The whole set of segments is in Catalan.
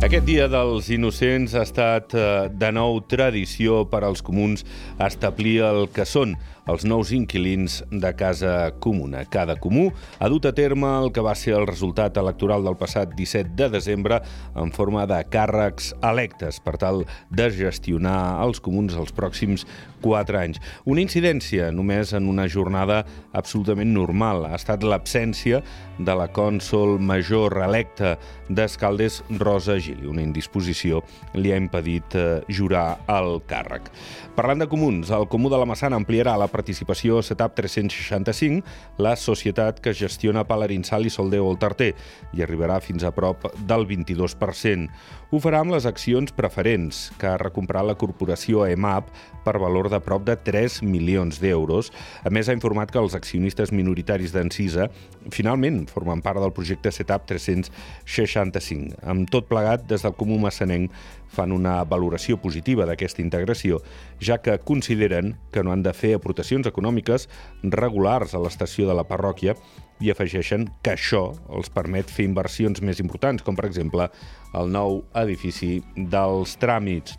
Aquest dia dels innocents ha estat eh, de nou tradició per als comuns establir el que són els nous inquilins de casa comuna. Cada comú ha dut a terme el que va ser el resultat electoral del passat 17 de desembre en forma de càrrecs electes per tal de gestionar els comuns els pròxims 4 anys. Una incidència només en una jornada absolutament normal ha estat l'absència de la cònsol major reelecta d'Escaldes Rosa Gili. Una indisposició li ha impedit eh, jurar el càrrec. Parlant de comuns, el Comú de la Massana ampliarà la participació a Setup 365, la societat que gestiona Palarinsal i Soldeu al Tarter, i arribarà fins a prop del 22%. Ho farà amb les accions preferents, que ha recomprat la corporació EMAP per valor de prop de 3 milions d'euros. A més, ha informat que els accionistes minoritaris d'Encisa finalment formen part del projecte Setup 365. Amb tot plegat, des del Comú Massanenc fan una valoració positiva d'aquesta integració, ja que consideren que no han de fer aportacions econòmiques regulars a l'estació de la parròquia i afegeixen que això els permet fer inversions més importants, com per exemple el nou edifici dels tràmits.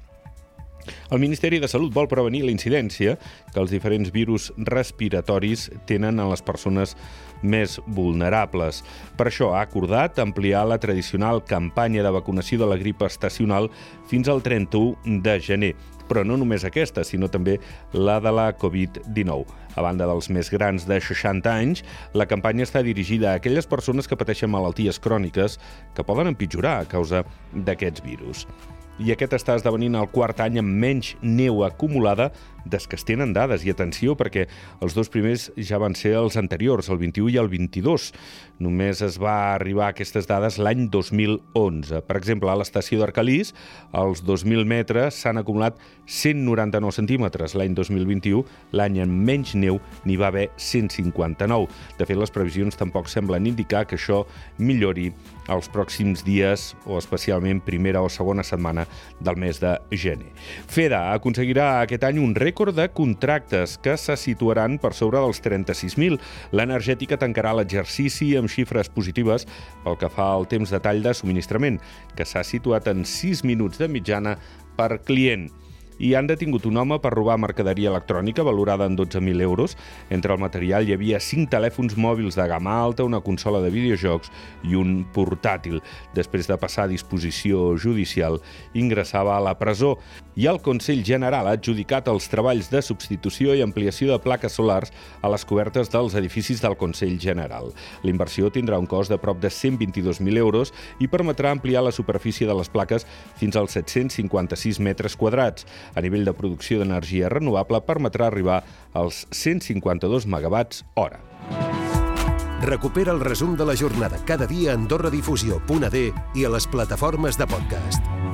El Ministeri de Salut vol prevenir la incidència que els diferents virus respiratoris tenen en les persones més vulnerables. Per això ha acordat ampliar la tradicional campanya de vacunació de la grip estacional fins al 31 de gener però no només aquesta, sinó també la de la Covid-19. A banda dels més grans de 60 anys, la campanya està dirigida a aquelles persones que pateixen malalties cròniques que poden empitjorar a causa d'aquests virus i aquest està esdevenint el quart any amb menys neu acumulada des que es tenen dades. I atenció, perquè els dos primers ja van ser els anteriors, el 21 i el 22. Només es va arribar a aquestes dades l'any 2011. Per exemple, a l'estació d'Arcalís, als 2.000 metres s'han acumulat 199 centímetres. L'any 2021, l'any amb menys neu, n'hi va haver 159. De fet, les previsions tampoc semblen indicar que això millori els pròxims dies o especialment primera o segona setmana del mes de gener. FEDA aconseguirà aquest any un rècord rècord de contractes que se situaran per sobre dels 36.000. L'energètica tancarà l'exercici amb xifres positives pel que fa al temps de tall de subministrament, que s'ha situat en 6 minuts de mitjana per client i han detingut un home per robar mercaderia electrònica valorada en 12.000 euros. Entre el material hi havia 5 telèfons mòbils de gamma alta, una consola de videojocs i un portàtil. Després de passar a disposició judicial, ingressava a la presó i el Consell General ha adjudicat els treballs de substitució i ampliació de plaques solars a les cobertes dels edificis del Consell General. L'inversió tindrà un cost de prop de 122.000 euros i permetrà ampliar la superfície de les plaques fins als 756 metres quadrats. A nivell de producció d'energia renovable permetrà arribar als 152 megawatts hora. Recupera el resum de la jornada cada dia a AndorraDifusió.d i a les plataformes de podcast.